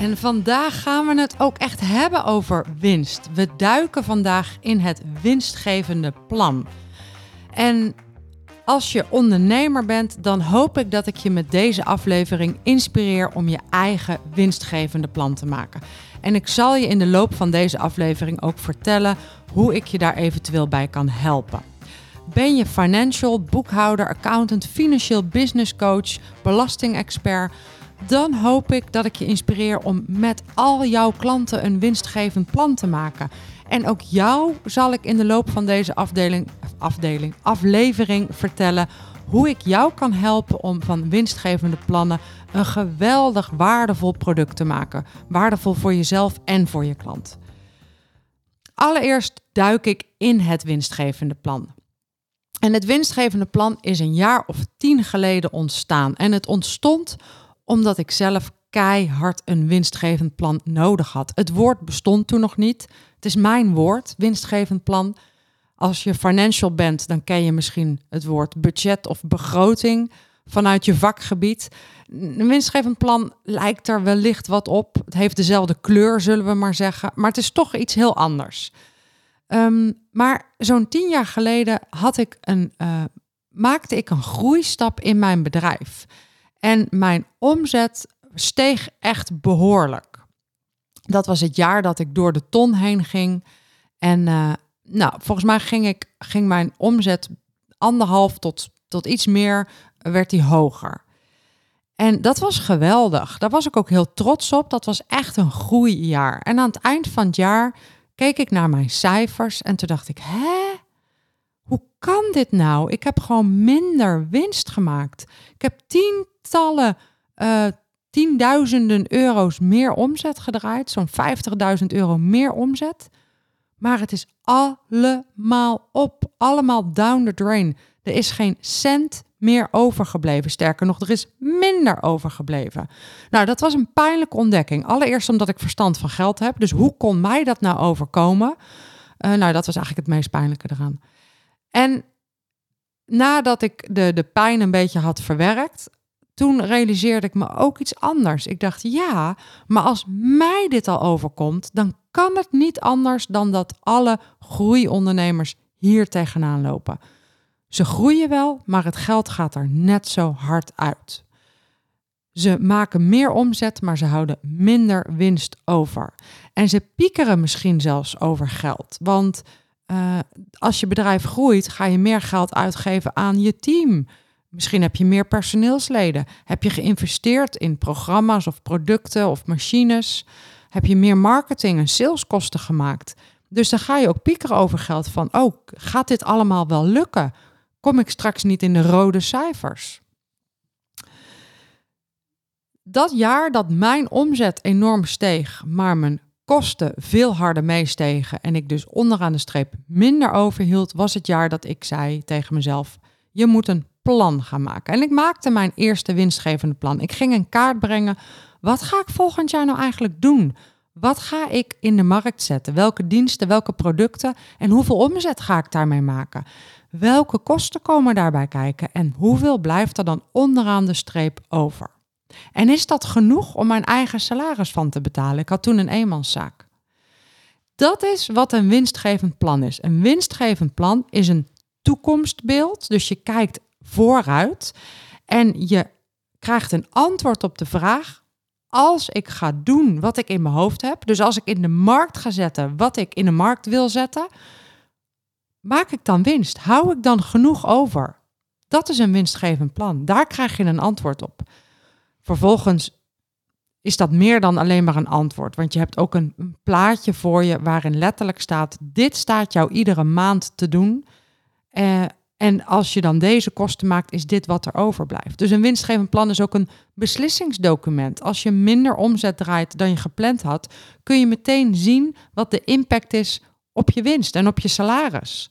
En vandaag gaan we het ook echt hebben over winst. We duiken vandaag in het winstgevende plan. En als je ondernemer bent, dan hoop ik dat ik je met deze aflevering inspireer om je eigen winstgevende plan te maken. En ik zal je in de loop van deze aflevering ook vertellen hoe ik je daar eventueel bij kan helpen. Ben je financial, boekhouder, accountant, financieel business coach, belastingexpert? Dan hoop ik dat ik je inspireer om met al jouw klanten een winstgevend plan te maken. En ook jou zal ik in de loop van deze afdeling, afdeling, aflevering vertellen hoe ik jou kan helpen om van winstgevende plannen een geweldig waardevol product te maken. Waardevol voor jezelf en voor je klant. Allereerst duik ik in het winstgevende plan. En het winstgevende plan is een jaar of tien geleden ontstaan. En het ontstond omdat ik zelf keihard een winstgevend plan nodig had. Het woord bestond toen nog niet. Het is mijn woord, winstgevend plan. Als je financial bent, dan ken je misschien het woord budget of begroting vanuit je vakgebied. Een winstgevend plan lijkt er wellicht wat op. Het heeft dezelfde kleur, zullen we maar zeggen. Maar het is toch iets heel anders. Um, maar zo'n tien jaar geleden had ik een, uh, maakte ik een groeistap in mijn bedrijf. En mijn omzet steeg echt behoorlijk. Dat was het jaar dat ik door de ton heen ging. En uh, nou, volgens mij ging, ik, ging mijn omzet anderhalf tot, tot iets meer, werd die hoger. En dat was geweldig. Daar was ik ook heel trots op. Dat was echt een groeijaar. En aan het eind van het jaar keek ik naar mijn cijfers en toen dacht ik, hè? Hoe kan dit nou? Ik heb gewoon minder winst gemaakt. Ik heb tientallen, uh, tienduizenden euro's meer omzet gedraaid, zo'n 50.000 euro meer omzet. Maar het is allemaal op, allemaal down the drain. Er is geen cent meer overgebleven. Sterker nog, er is minder overgebleven. Nou, dat was een pijnlijke ontdekking. Allereerst omdat ik verstand van geld heb. Dus hoe kon mij dat nou overkomen? Uh, nou, dat was eigenlijk het meest pijnlijke eraan. En nadat ik de, de pijn een beetje had verwerkt, toen realiseerde ik me ook iets anders. Ik dacht, ja, maar als mij dit al overkomt, dan kan het niet anders dan dat alle groeiondernemers hier tegenaan lopen. Ze groeien wel, maar het geld gaat er net zo hard uit. Ze maken meer omzet, maar ze houden minder winst over. En ze piekeren misschien zelfs over geld. Want uh, als je bedrijf groeit, ga je meer geld uitgeven aan je team. Misschien heb je meer personeelsleden. Heb je geïnvesteerd in programma's of producten of machines? Heb je meer marketing en saleskosten gemaakt? Dus dan ga je ook piekeren over geld van, oh, gaat dit allemaal wel lukken? kom ik straks niet in de rode cijfers. Dat jaar dat mijn omzet enorm steeg, maar mijn kosten veel harder meestegen en ik dus onderaan de streep minder overhield, was het jaar dat ik zei tegen mezelf: je moet een plan gaan maken. En ik maakte mijn eerste winstgevende plan. Ik ging een kaart brengen. Wat ga ik volgend jaar nou eigenlijk doen? Wat ga ik in de markt zetten? Welke diensten, welke producten en hoeveel omzet ga ik daarmee maken? Welke kosten komen daarbij kijken en hoeveel blijft er dan onderaan de streep over? En is dat genoeg om mijn eigen salaris van te betalen? Ik had toen een eenmanszaak. Dat is wat een winstgevend plan is. Een winstgevend plan is een toekomstbeeld, dus je kijkt vooruit en je krijgt een antwoord op de vraag: als ik ga doen wat ik in mijn hoofd heb, dus als ik in de markt ga zetten wat ik in de markt wil zetten, maak ik dan winst? Hou ik dan genoeg over? Dat is een winstgevend plan. Daar krijg je een antwoord op. Vervolgens is dat meer dan alleen maar een antwoord, want je hebt ook een, plaatje voor je waarin letterlijk staat: dit staat jou iedere maand te doen. Eh, En als je dan deze kosten maakt, is dit wat er overblijft. Dus een winstgevend plan is ook een beslissingsdocument. Als je minder omzet draait dan je gepland had, kun je meteen zien wat de impact is op je winst en op je salaris.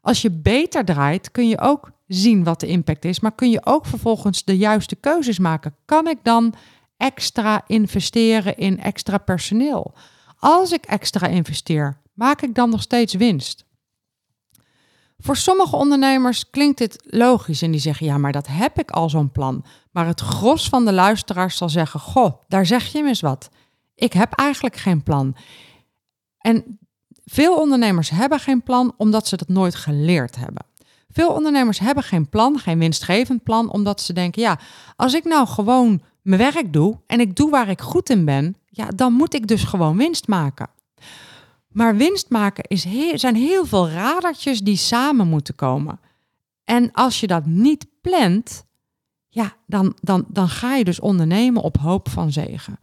Als je beter draait, kun je ook zien wat de impact is, maar kun je ook vervolgens de juiste keuzes maken. Kan ik dan extra investeren in extra personeel? Als ik extra investeer, maak ik dan nog steeds winst? Voor sommige ondernemers klinkt dit logisch en die zeggen: ja, maar dat heb ik al zo'n plan. Maar het gros van de luisteraars zal zeggen: goh, daar zeg je eens wat. Ik heb eigenlijk geen plan. En veel ondernemers hebben geen plan omdat ze dat nooit geleerd hebben. Veel ondernemers hebben geen plan, geen winstgevend plan, omdat ze denken: ja, als ik nou gewoon mijn werk doe en ik doe waar ik goed in ben, ja, dan moet ik dus gewoon winst maken. Maar winst maken is zijn heel veel radertjes die samen moeten komen. En als je dat niet plant, ja, dan, dan, dan ga je dus ondernemen op hoop van zegen.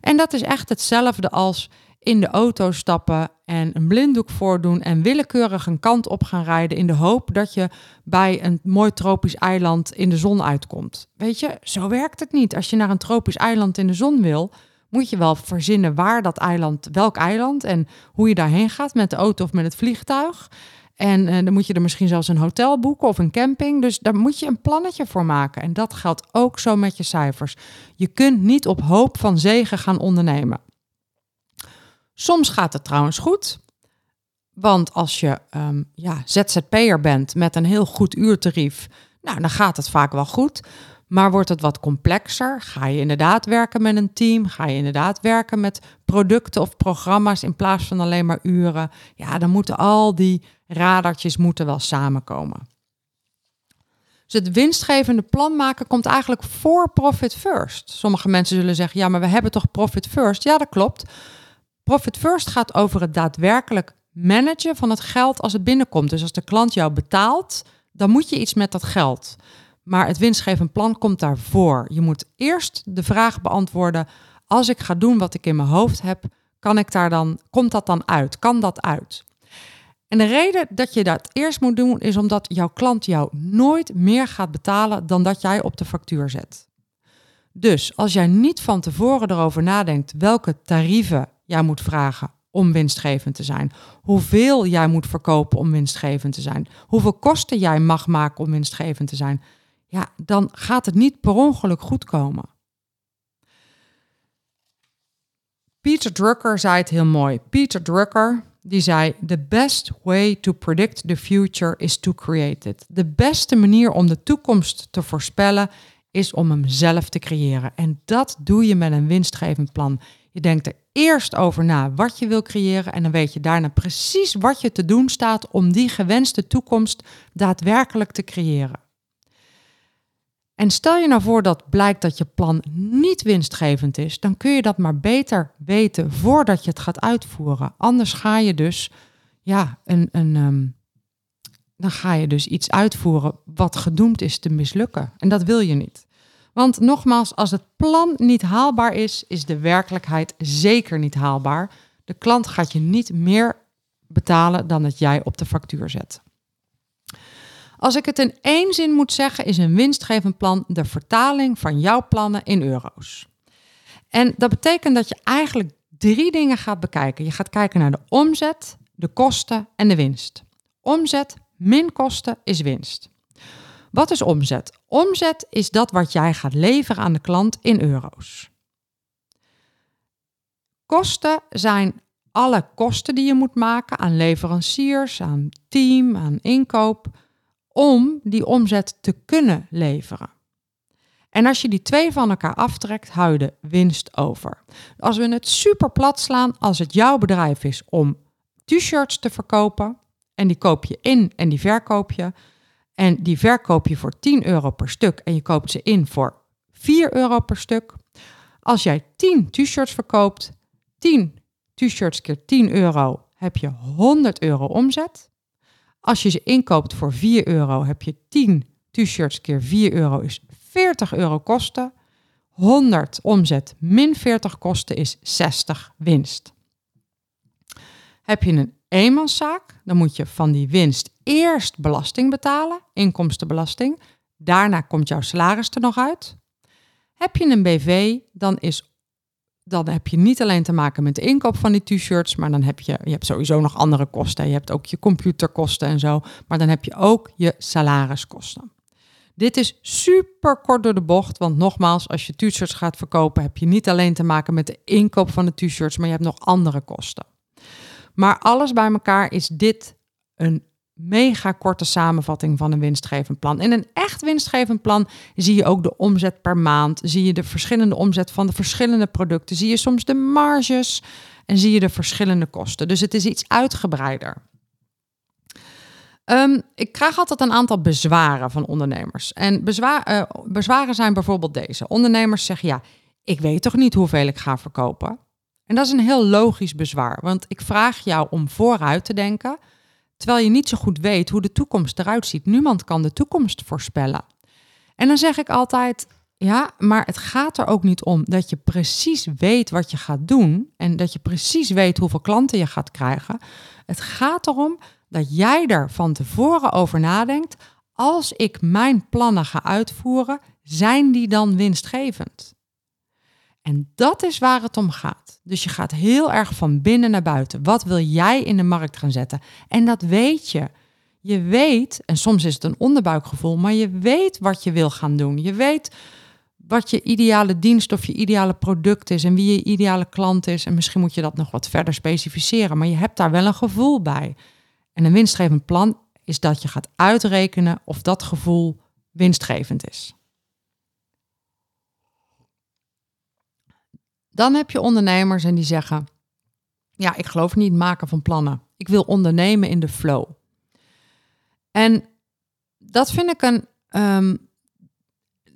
En dat is echt hetzelfde als in de auto stappen en een blinddoek voordoen en willekeurig een kant op gaan rijden in de hoop dat je bij een mooi tropisch eiland in de zon uitkomt. Weet je, zo werkt het niet. Als je naar een tropisch eiland in de zon wil, moet je wel verzinnen waar dat eiland, welk eiland en hoe je daarheen gaat met de auto of met het vliegtuig. En uh, dan moet je er misschien zelfs een hotel boeken of een camping. Dus daar moet je een plannetje voor maken. En dat geldt ook zo met je cijfers. Je kunt niet op hoop van zegen gaan ondernemen. Soms gaat het trouwens goed. Want als je um, ja, ZZP'er bent met een heel goed uurtarief, nou, dan gaat het vaak wel goed. Maar wordt het wat complexer? Ga je inderdaad werken met een team? Ga je inderdaad werken met producten of programma's in plaats van alleen maar uren? Ja, dan moeten al die radartjes moeten wel samenkomen. Dus het winstgevende plan maken komt eigenlijk voor profit first. Sommige mensen zullen zeggen, ja, maar we hebben toch profit first? Ja, dat klopt. Profit first gaat over het daadwerkelijk managen van het geld als het binnenkomt. Dus als de klant jou betaalt, dan moet je iets met dat geld. Maar het winstgevend plan komt daarvoor. Je moet eerst de vraag beantwoorden: als ik ga doen wat ik in mijn hoofd heb, kan ik daar dan, komt dat dan uit? Kan dat uit? En de reden dat je dat eerst moet doen, is omdat jouw klant jou nooit meer gaat betalen dan dat jij op de factuur zet. Dus als jij niet van tevoren erover nadenkt welke tarieven jij moet vragen om winstgevend te zijn, hoeveel jij moet verkopen om winstgevend te zijn, hoeveel kosten jij mag maken om winstgevend te zijn, ja, dan gaat het niet per ongeluk goed komen. Peter Drucker zei het heel mooi. Peter Drucker die zei: The best way to predict the future is to create it. De beste manier om de toekomst te voorspellen is om hem zelf te creëren. En dat doe je met een winstgevend plan. Je denkt er eerst over na wat je wil creëren en dan weet je daarna precies wat je te doen staat om die gewenste toekomst daadwerkelijk te creëren. En stel je nou voor dat blijkt dat je plan niet winstgevend is, dan kun je dat maar beter weten voordat je het gaat uitvoeren. Anders ga je dus, ja, een, een, ehm, dan ga je dus iets uitvoeren wat gedoemd is te mislukken. En dat wil je niet. Want nogmaals, als het plan niet haalbaar is, is de werkelijkheid zeker niet haalbaar. De klant gaat je niet meer betalen dan dat jij op de factuur zet. Als ik het in één zin moet zeggen, is een winstgevend plan de vertaling van jouw plannen in euro's. En dat betekent dat je eigenlijk drie dingen gaat bekijken. Je gaat kijken naar de omzet, de kosten en de winst. Omzet min kosten is winst. Wat is omzet? Omzet is dat wat jij gaat leveren aan de klant in euro's. Kosten zijn alle kosten die je moet maken aan leveranciers, aan team, aan inkoop om die omzet te kunnen leveren. En als je die twee van elkaar aftrekt, hou je de winst over. Als we het super plat slaan, als het jouw bedrijf is om t-shirts te verkopen, en die koop je in en die verkoop je, en die verkoop je voor 10 euro per stuk en je koopt ze in voor 4 euro per stuk. Als jij 10 t-shirts verkoopt, 10 t-shirts keer 10 euro, heb je 100 euro omzet. Als je ze inkoopt voor 4 euro, heb je 10 t-shirts keer 4 euro is 40 euro kosten. 100 omzet min 40 kosten is 60 winst. Heb je een eenmanszaak, dan moet je van die winst eerst belasting betalen, inkomstenbelasting. Daarna komt jouw salaris er nog uit. Heb je een BV, dan, is, dan heb je niet alleen te maken met de inkoop van die t-shirts, maar dan heb je, je hebt sowieso nog andere kosten. Je hebt ook je computerkosten en zo, maar dan heb je ook je salariskosten. Dit is super kort door de bocht, want nogmaals, als je t-shirts gaat verkopen, heb je niet alleen te maken met de inkoop van de t-shirts, maar je hebt nog andere kosten. Maar alles bij elkaar is dit een mega korte samenvatting van een winstgevend plan. In een echt winstgevend plan zie je ook de omzet per maand, zie je de verschillende omzet van de verschillende producten, zie je soms de marges en zie je de verschillende kosten. Dus het is iets uitgebreider. Ehm, ik krijg altijd een aantal bezwaren van ondernemers. En bezwaar, uh, bezwaren zijn bijvoorbeeld deze. Ondernemers zeggen ja, ik weet toch niet hoeveel ik ga verkopen. En dat is een heel logisch bezwaar, want ik vraag jou om vooruit te denken, terwijl je niet zo goed weet hoe de toekomst eruit ziet. Niemand kan de toekomst voorspellen. En dan zeg ik altijd, ja, maar het gaat er ook niet om dat je precies weet wat je gaat doen en dat je precies weet hoeveel klanten je gaat krijgen. Het gaat erom dat jij er van tevoren over nadenkt. Als ik mijn plannen ga uitvoeren, zijn die dan winstgevend? En dat is waar het om gaat. Dus je gaat heel erg van binnen naar buiten. Wat wil jij in de markt gaan zetten? En dat weet je. Je weet, en soms is het een onderbuikgevoel, maar je weet wat je wil gaan doen. Je weet wat je ideale dienst of je ideale product is en wie je ideale klant is. En misschien moet je dat nog wat verder specificeren, maar je hebt daar wel een gevoel bij. En een winstgevend plan is dat je gaat uitrekenen of dat gevoel winstgevend is. Dan heb je ondernemers en die zeggen: Ja, ik geloof niet in het maken van plannen. Ik wil ondernemen in de flow. En dat vind ik een. Um,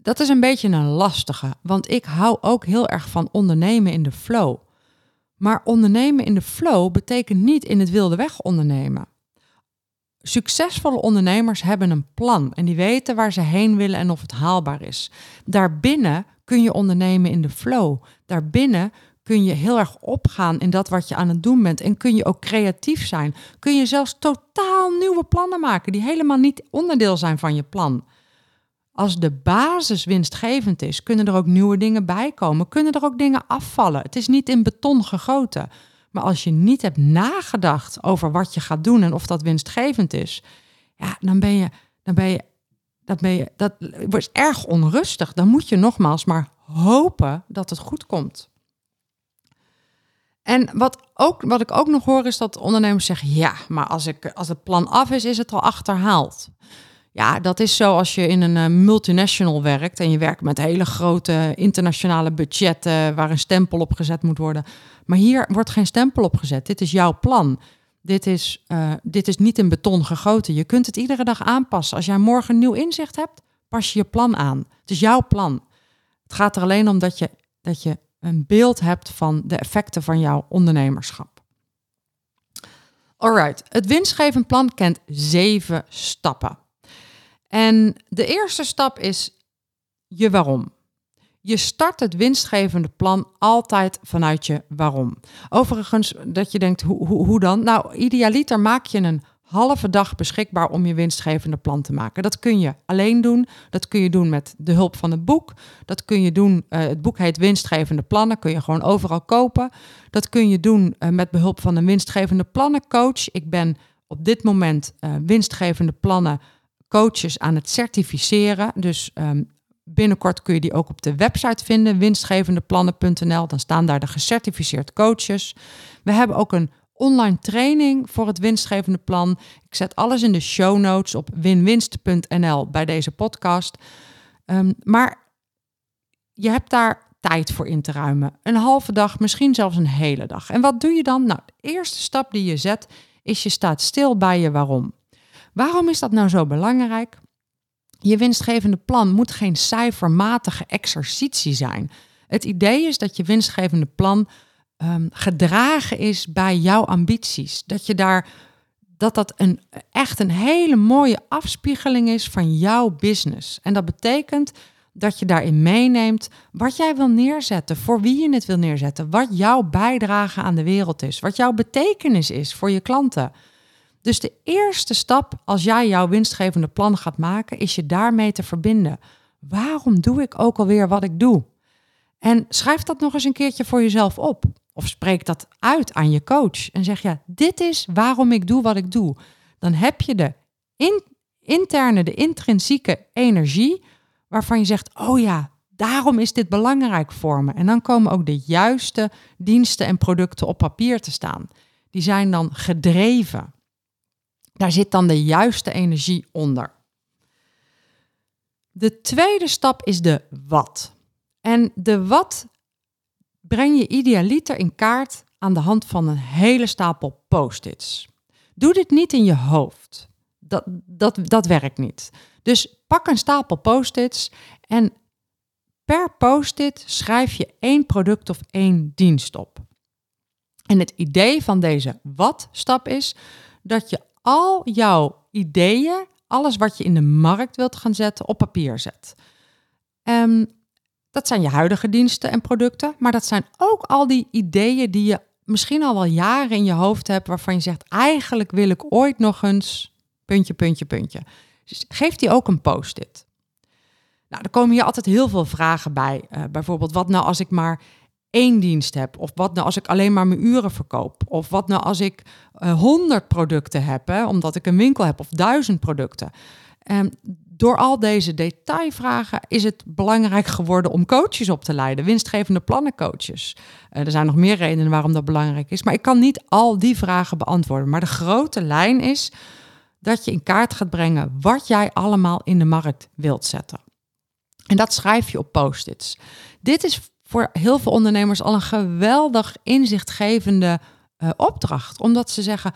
dat is een beetje een lastige, want ik hou ook heel erg van ondernemen in de flow. Maar ondernemen in de flow betekent niet in het wilde weg ondernemen. Succesvolle ondernemers hebben een plan en die weten waar ze heen willen en of het haalbaar is. Daarbinnen kun je ondernemen in de flow. Daarbinnen kun je heel erg opgaan in dat wat je aan het doen bent en kun je ook creatief zijn. Kun je zelfs totaal nieuwe plannen maken die helemaal niet onderdeel zijn van je plan. Als de basis winstgevend is, kunnen er ook nieuwe dingen bij komen. Kunnen er ook dingen afvallen. Het is niet in beton gegoten. Maar als je niet hebt nagedacht over wat je gaat doen en of dat winstgevend is, ja, dan ben je, dan ben je, dat ben je, dat wordt erg onrustig. Dan moet je nogmaals maar hopen dat het goed komt. En wat, ook, wat ik ook nog hoor is dat ondernemers zeggen: ja, maar als, ik, als het plan af is, is het al achterhaald. Ja, dat is zo als je in een uh, multinational werkt en je werkt met hele grote internationale budgetten waar een stempel op gezet moet worden. Maar hier wordt geen stempel op gezet. Dit is jouw plan. Dit is, uh, dit is niet in beton gegoten. Je kunt het iedere dag aanpassen. Als jij morgen nieuw inzicht hebt, pas je je plan aan. Het is jouw plan. Het gaat er alleen om dat je, dat je een beeld hebt van de effecten van jouw ondernemerschap. Alright, het winstgevend plan kent zeven stappen. En de eerste stap is je waarom. Je start het winstgevende plan altijd vanuit je waarom. Overigens, dat je denkt, hoe, hoe, hoe dan? Nou, idealiter maak je een halve dag beschikbaar om je winstgevende plan te maken. Dat kun je alleen doen. Dat kun je doen met de hulp van het boek. Dat kun je doen. Uh, het boek heet Winstgevende Plannen. Kun je gewoon overal kopen. Dat kun je doen uh, met behulp van een winstgevende plannencoach. Ik ben op dit moment uh, winstgevende plannen coaches aan het certificeren. Dus um, binnenkort kun je die ook op de website vinden, winstgevendeplannen.nl. Dan staan daar de gecertificeerd coaches. We hebben ook een online training voor het winstgevende plan. Ik zet alles in de show notes op winwinst.nl bij deze podcast. Um, maar je hebt daar tijd voor in te ruimen. Een halve dag, misschien zelfs een hele dag. En wat doe je dan? Nou, de eerste stap die je zet is je staat stil bij je waarom. Waarom is dat nou zo belangrijk? Je winstgevende plan moet geen cijfermatige exercitie zijn. Het idee is dat je winstgevende plan um, gedragen is bij jouw ambities. Dat je daar dat dat een, echt een hele mooie afspiegeling is van jouw business. En dat betekent dat je daarin meeneemt wat jij wil neerzetten, voor wie je het wil neerzetten, wat jouw bijdrage aan de wereld is, wat jouw betekenis is voor je klanten. Dus de eerste stap als jij jouw winstgevende plan gaat maken, is je daarmee te verbinden. Waarom doe ik ook alweer wat ik doe? En schrijf dat nog eens een keertje voor jezelf op. Of spreek dat uit aan je coach en zeg ja, dit is waarom ik doe wat ik doe. Dan heb je de interne, de intrinsieke energie waarvan je zegt, oh ja, daarom is dit belangrijk voor me. En dan komen ook de juiste diensten en producten op papier te staan. Die zijn dan gedreven. Daar zit dan de juiste energie onder. De tweede stap is de wat. En de wat breng je idealiter in kaart aan de hand van een hele stapel post-its. Doe dit niet in je hoofd. Dat, dat, dat werkt niet. Dus pak een stapel post-its en per post-it schrijf je één product of één dienst op. En het idee van deze wat-stap is dat je al jouw ideeën, alles wat je in de markt wilt gaan zetten, op papier zet. Um, dat zijn je huidige diensten en producten, maar dat zijn ook al die ideeën die je misschien al wel jaren in je hoofd hebt, waarvan je zegt, eigenlijk wil ik ooit nog eens puntje, puntje, puntje. Dus geef die ook een post-it. Nou, er komen hier altijd heel veel vragen bij. Uh, bijvoorbeeld, wat nou als ik maar één dienst heb? Of wat nou als ik alleen maar mijn uren verkoop? Of wat nou als ik eh, honderd producten heb, hè, omdat ik een winkel heb, of duizend producten? Um, door al deze detailvragen is het belangrijk geworden om coaches op te leiden, winstgevende plannencoaches. Uh, er zijn nog meer redenen waarom dat belangrijk is, maar ik kan niet al die vragen beantwoorden. Maar de grote lijn is dat je in kaart gaat brengen wat jij allemaal in de markt wilt zetten. En dat schrijf je op post-its. Dit is voor heel veel ondernemers al een geweldig inzichtgevende uh, opdracht, omdat ze zeggen: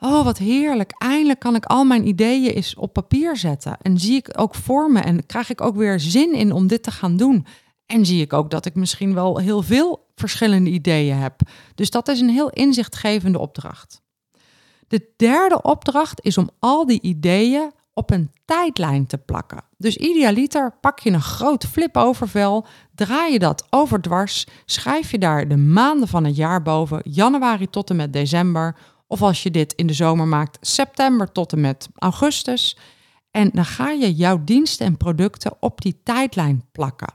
Oh, wat heerlijk. Eindelijk kan ik al mijn ideeën eens op papier zetten. En zie ik ook voor me en krijg ik ook weer zin in om dit te gaan doen. En zie ik ook dat ik misschien wel heel veel verschillende ideeën heb. Dus dat is een heel inzichtgevende opdracht. De derde opdracht is om al die ideeën op een tijdlijn te plakken. Dus idealiter pak je een groot flip-overvel, draai je dat overdwars, schrijf je daar de maanden van het jaar boven, januari tot en met december, of als je dit in de zomer maakt, september tot en met augustus. En dan ga je jouw diensten en producten op die tijdlijn plakken.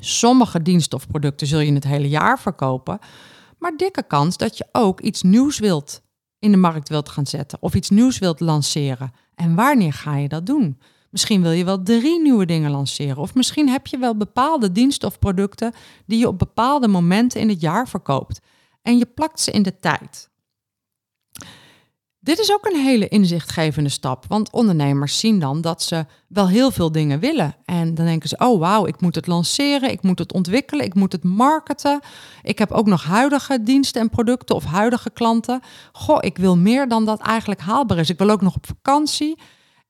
Sommige diensten of producten zul je het hele jaar verkopen, maar dikke kans dat je ook iets nieuws wilt in de markt wilt gaan zetten of iets nieuws wilt lanceren. En wanneer ga je dat doen? Misschien wil je wel drie nieuwe dingen lanceren. Of misschien heb je wel bepaalde diensten of producten die je op bepaalde momenten in het jaar verkoopt. En je plakt ze in de tijd. Dit is ook een hele inzichtgevende stap, want ondernemers zien dan dat ze wel heel veel dingen willen. En dan denken ze, oh wauw, ik moet het lanceren, ik moet het ontwikkelen, ik moet het marketen. Ik heb ook nog huidige diensten en producten of huidige klanten. Goh, ik wil meer dan dat eigenlijk haalbaar is. Ik wil ook nog op vakantie.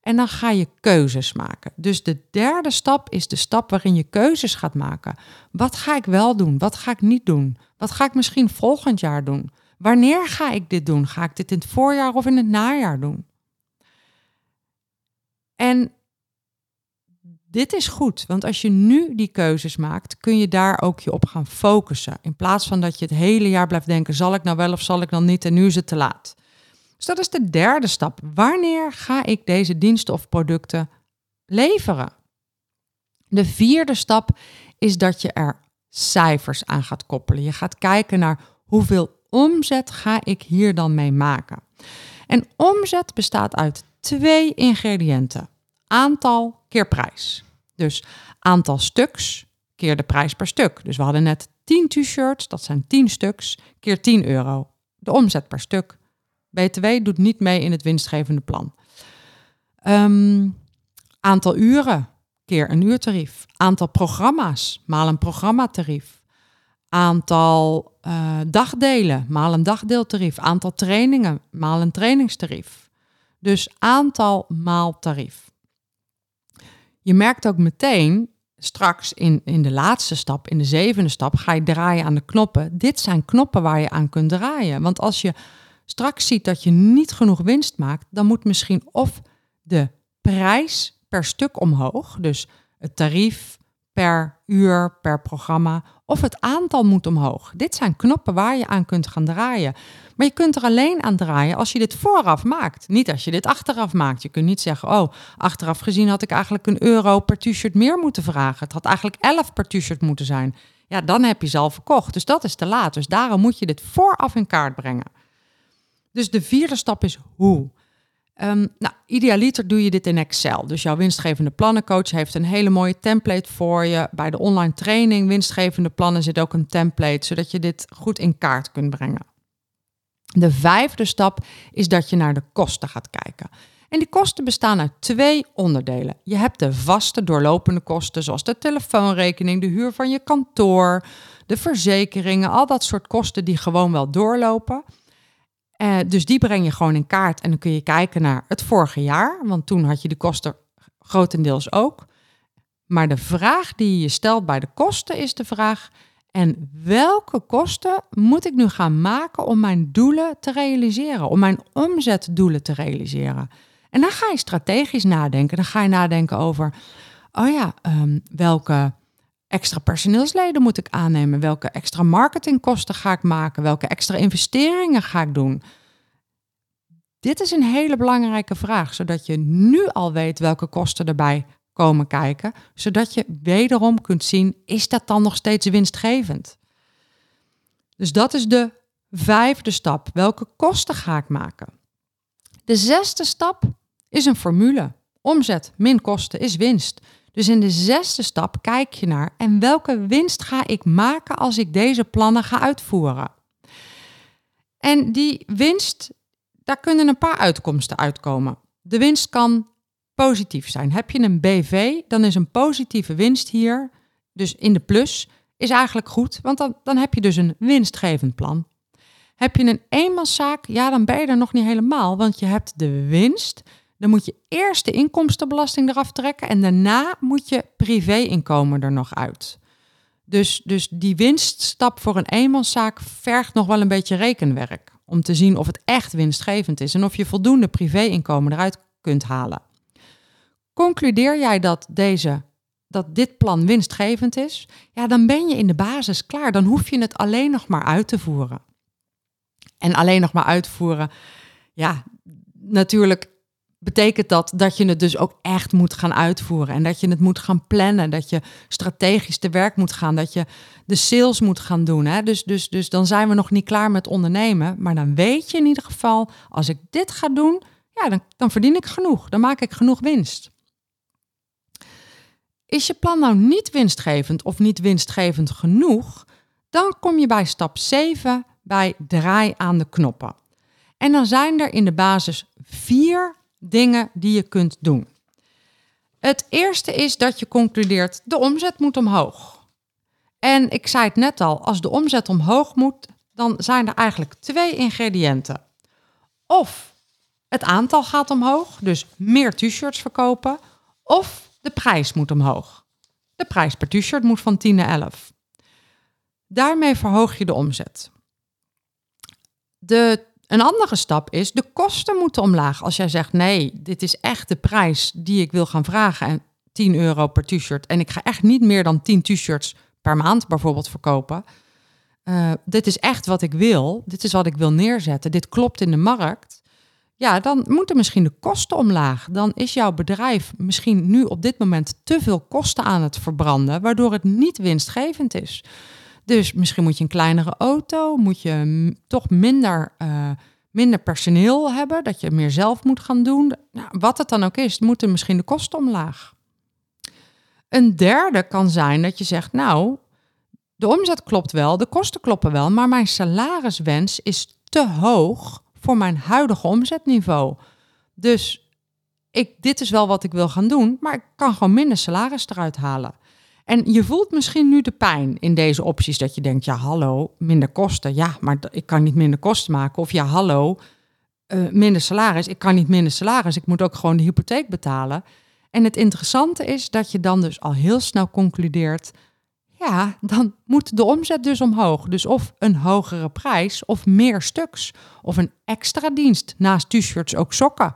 En dan ga je keuzes maken. Dus de derde stap is de stap waarin je keuzes gaat maken. Wat ga ik wel doen? Wat ga ik niet doen? Wat ga ik misschien volgend jaar doen? Wanneer ga ik dit doen? Ga ik dit in het voorjaar of in het najaar doen? En dit is goed, want als je nu die keuzes maakt, kun je daar ook je op gaan focussen. In plaats van dat je het hele jaar blijft denken: zal ik nou wel of zal ik dan niet? En nu is het te laat. Dus dat is de derde stap. Wanneer ga ik deze diensten of producten leveren? De vierde stap is dat je er cijfers aan gaat koppelen. Je gaat kijken naar hoeveel omzet ga ik hier dan mee maken? En omzet bestaat uit twee ingrediënten: aantal keer prijs. Dus aantal stuks keer de prijs per stuk. Dus we hadden net 10 t-shirts, dat zijn 10 stuks, keer 10 euro. De omzet per stuk. BTW doet niet mee in het winstgevende plan. Um, aantal uren keer een uurtarief. Aantal programma's maal een programmatarief aantal uh, dagdelen, maal een dagdeeltarief, aantal trainingen, maal een trainingstarief. Dus aantal maal tarief. Je merkt ook meteen, straks in, in de laatste stap, in de zevende stap, ga je draaien aan de knoppen. Dit zijn knoppen waar je aan kunt draaien. Want als je straks ziet dat je niet genoeg winst maakt, dan moet misschien of de prijs per stuk omhoog, dus het tarief, per uur, per programma. Of het aantal moet omhoog. Dit zijn knoppen waar je aan kunt gaan draaien. Maar je kunt er alleen aan draaien als je dit vooraf maakt. Niet als je dit achteraf maakt. Je kunt niet zeggen, oh, achteraf gezien had ik eigenlijk een euro per t-shirt meer moeten vragen. Het had eigenlijk 11 per t-shirt moeten zijn. Ja, dan heb je ze al verkocht. Dus dat is te laat. Dus daarom moet je dit vooraf in kaart brengen. Dus de vierde stap is hoe. Um, nou, idealiter doe je dit in Excel. Dus jouw winstgevende plannencoach heeft een hele mooie template voor je. Bij de online training winstgevende plannen zit ook een template, zodat je dit goed in kaart kunt brengen. De vijfde stap is dat je naar de kosten gaat kijken. En die kosten bestaan uit twee onderdelen. Je hebt de vaste doorlopende kosten, zoals de telefoonrekening, de huur van je kantoor, de verzekeringen, al dat soort kosten die gewoon wel doorlopen. Uh, dus die breng je gewoon in kaart en dan kun je kijken naar het vorige jaar, want toen had je de kosten grotendeels ook. Maar de vraag die je stelt bij de kosten is de vraag: en welke kosten moet ik nu gaan maken om mijn doelen te realiseren, om mijn omzetdoelen te realiseren? En dan ga je strategisch nadenken. Dan ga je nadenken over, oh ja, um, welke extra personeelsleden moet ik aannemen? Welke extra marketingkosten ga ik maken? Welke extra investeringen ga ik doen? Dit is een hele belangrijke vraag, zodat je nu al weet welke kosten erbij komen kijken, zodat je wederom kunt zien, is dat dan nog steeds winstgevend? Dus dat is de vijfde stap. Welke kosten ga ik maken? De zesde stap is een formule. Omzet min kosten is winst. Dus in de zesde stap kijk je naar en welke winst ga ik maken als ik deze plannen ga uitvoeren. En die winst, daar kunnen een paar uitkomsten uitkomen. De winst kan positief zijn. Heb je een BV, dan is een positieve winst hier, dus in de plus, is eigenlijk goed, want dan, dan heb je dus een winstgevend plan. Heb je een eenmanszaak, ja, dan ben je er nog niet helemaal, want je hebt de winst. Dan moet je eerst de inkomstenbelasting eraf trekken en daarna moet je privéinkomen er nog uit. Dus, dus die winststap voor een eenmanszaak vergt nog wel een beetje rekenwerk om te zien of het echt winstgevend is en of je voldoende privéinkomen eruit kunt halen. Concludeer jij dat, deze, dat dit plan winstgevend is, ja, dan ben je in de basis klaar. Dan hoef je het alleen nog maar uit te voeren. En alleen nog maar uitvoeren, ja, natuurlijk betekent dat dat je het dus ook echt moet gaan uitvoeren. En dat je het moet gaan plannen. Dat je strategisch te werk moet gaan. Dat je de sales moet gaan doen. Hè? Dus, dus, dus dan zijn we nog niet klaar met ondernemen. Maar dan weet je in ieder geval, als ik dit ga doen, ja, dan, dan verdien ik genoeg. Dan maak ik genoeg winst. Is je plan nou niet winstgevend of niet winstgevend genoeg, dan kom je bij stap 7 bij draai aan de knoppen. En dan zijn er in de basis vier dingen die je kunt doen. Het eerste is dat je concludeert: de omzet moet omhoog. En ik zei het net al, als de omzet omhoog moet, dan zijn er eigenlijk twee ingrediënten. Of het aantal gaat omhoog, dus meer t-shirts verkopen, of de prijs moet omhoog. De prijs per t-shirt moet van 10 naar 11. Daarmee verhoog je de omzet. De, een andere stap is, de kosten moeten omlaag. Als jij zegt, nee, dit is echt de prijs die ik wil gaan vragen en 10 euro per t-shirt. En ik ga echt niet meer dan 10 t-shirts per maand bijvoorbeeld verkopen. Uh, dit is echt wat ik wil. Dit is wat ik wil neerzetten. Dit klopt in de markt ja, dan moeten misschien de kosten omlaag. Dan is jouw bedrijf misschien nu op dit moment te veel kosten aan het verbranden, waardoor het niet winstgevend is. Dus misschien moet je een kleinere auto, moet je toch minder, uh, minder personeel hebben, dat je meer zelf moet gaan doen. Nou, wat het dan ook is, moeten misschien de kosten omlaag. Een derde kan zijn dat je zegt, nou, de omzet klopt wel, de kosten kloppen wel, maar mijn salariswens is te hoog voor mijn huidige omzetniveau. Dus ik, dit is wel wat ik wil gaan doen, maar ik kan gewoon minder salaris eruit halen. En je voelt misschien nu de pijn in deze opties dat je denkt, ja hallo, minder kosten. Ja, maar ik kan niet minder kosten maken. Of ja hallo, uh, minder salaris. Ik kan niet minder salaris. Ik moet ook gewoon de hypotheek betalen. En het interessante is dat je dan dus al heel snel concludeert, ja, dan moet de omzet dus omhoog. Dus of een hogere prijs of meer stuks. Of een extra dienst, naast t-shirts ook sokken.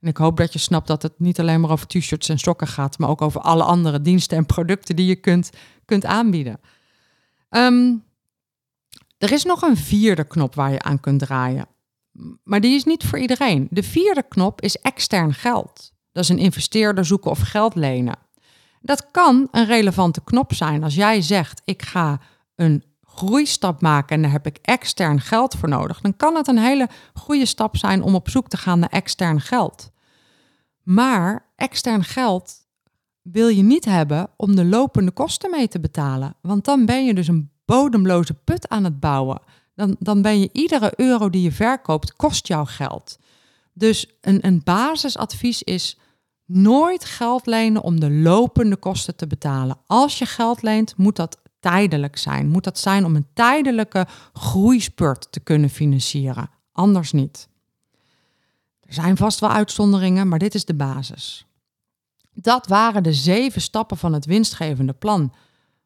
En ik hoop dat je snapt dat het niet alleen maar over t-shirts en sokken gaat, maar ook over alle andere diensten en producten die je kunt, kunt aanbieden. Ehm, er is nog een vierde knop waar je aan kunt draaien. Maar die is niet voor iedereen. De vierde knop is extern geld. Dat is een investeerder zoeken of geld lenen. Dat kan een relevante knop zijn als jij zegt: ik ga een groeistap maken en daar heb ik extern geld voor nodig. Dan kan het een hele goede stap zijn om op zoek te gaan naar extern geld. Maar extern geld wil je niet hebben om de lopende kosten mee te betalen. Want dan ben je dus een bodemloze put aan het bouwen. Dan, dan ben je iedere euro die je verkoopt, kost jou geld. Dus een, een basisadvies is nooit geld lenen om de lopende kosten te betalen. Als je geld leent, moet dat tijdelijk zijn. Moet dat zijn om een tijdelijke groeispurt te kunnen financieren. Anders niet. Er zijn vast wel uitzonderingen, maar dit is de basis. Dat waren de zeven stappen van het winstgevende plan.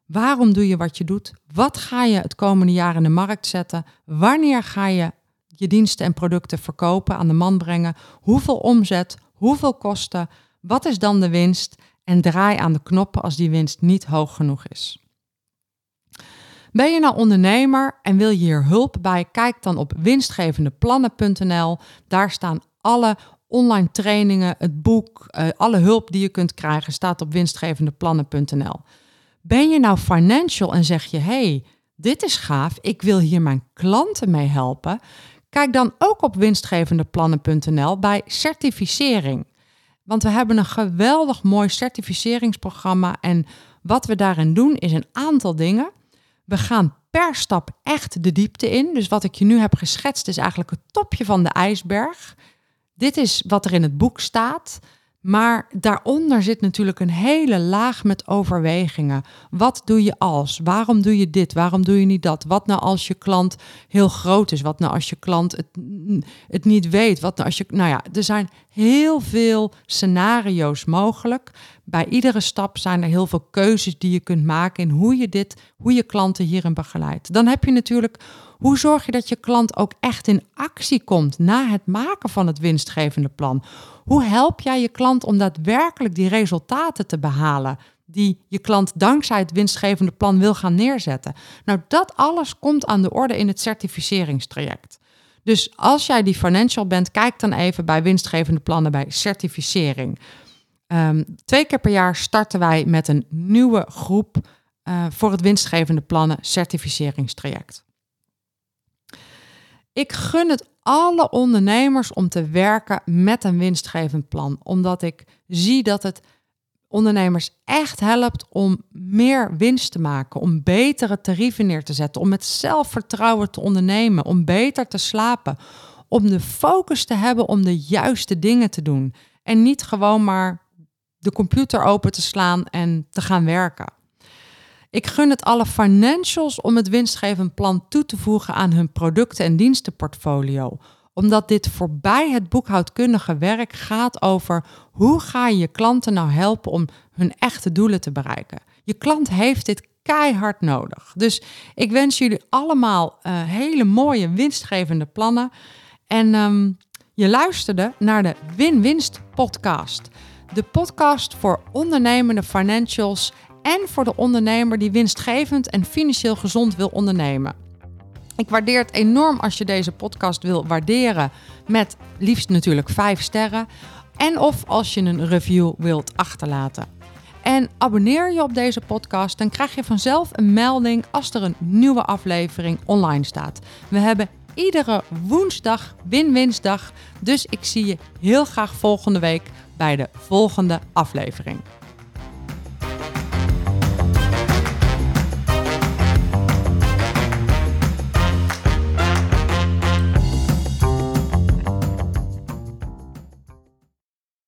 Waarom doe je wat je doet? Wat ga je het komende jaar in de markt zetten? Wanneer ga je je diensten en producten verkopen, aan de man brengen? Hoeveel omzet? Hoeveel kosten? Wat is dan de winst? En draai aan de knoppen als die winst niet hoog genoeg is. Ben je nou ondernemer en wil je hier hulp bij? Kijk dan op winstgevendeplannen.nl. Daar staan alle online trainingen, het boek, uh, alle hulp die je kunt krijgen, staat op winstgevendeplannen.nl. Ben je nou financial en zeg je: hey, dit is gaaf, ik wil hier mijn klanten mee helpen? Kijk dan ook op winstgevendeplannen.nl bij certificering. Want we hebben een geweldig mooi certificeringsprogramma. En wat we daarin doen is een aantal dingen. We gaan per stap echt de diepte in. Dus wat ik je nu heb geschetst is eigenlijk het topje van de ijsberg. Dit is wat er in het boek staat. Maar daaronder zit natuurlijk een hele laag met overwegingen. Wat doe je als? Waarom doe je dit? Waarom doe je niet dat? Wat nou als je klant heel groot is? Wat nou als je klant het, het niet weet? Wat nou als je. Nou ja, er zijn heel veel scenario's mogelijk. Bij iedere stap zijn er heel veel keuzes die je kunt maken in hoe je dit, hoe je klanten hierin begeleidt. Dan heb je natuurlijk hoe zorg je dat je klant ook echt in actie komt na het maken van het winstgevende plan? Hoe help jij je klant om daadwerkelijk die resultaten te behalen die je klant dankzij het winstgevende plan wil gaan neerzetten? Nou, dat alles komt aan de orde in het certificeringstraject. Dus als jij die financial bent, kijk dan even bij winstgevende plannen bij certificering. Um, twee keer per jaar starten wij met een nieuwe groep uh, voor het winstgevende plannen certificeringstraject. Ik gun het alle ondernemers om te werken met een winstgevend plan, omdat ik zie dat het ondernemers echt helpt om meer winst te maken, om betere tarieven neer te zetten, om met zelfvertrouwen te ondernemen, om beter te slapen, om de focus te hebben om de juiste dingen te doen en niet gewoon maar de computer open te slaan en te gaan werken. Ik gun het alle financials om het winstgevend plan toe te voegen aan hun producten- en dienstenportfolio. Omdat dit voorbij het boekhoudkundige werk gaat over hoe ga je je klanten nou helpen om hun echte doelen te bereiken. Je klant heeft dit keihard nodig. Dus ik wens jullie allemaal uh, hele mooie winstgevende plannen. En um, je luisterde naar de Win-Winst podcast. De podcast voor ondernemende financials en voor de ondernemer die winstgevend en financieel gezond wil ondernemen. Ik waardeer het enorm als je deze podcast wil waarderen met liefst natuurlijk 5 sterren en of als je een review wilt achterlaten. En abonneer je op deze podcast, dan krijg je vanzelf een melding als er een nieuwe aflevering online staat. We hebben iedere woensdag win-winsdag, dus ik zie je heel graag volgende week bij de volgende aflevering.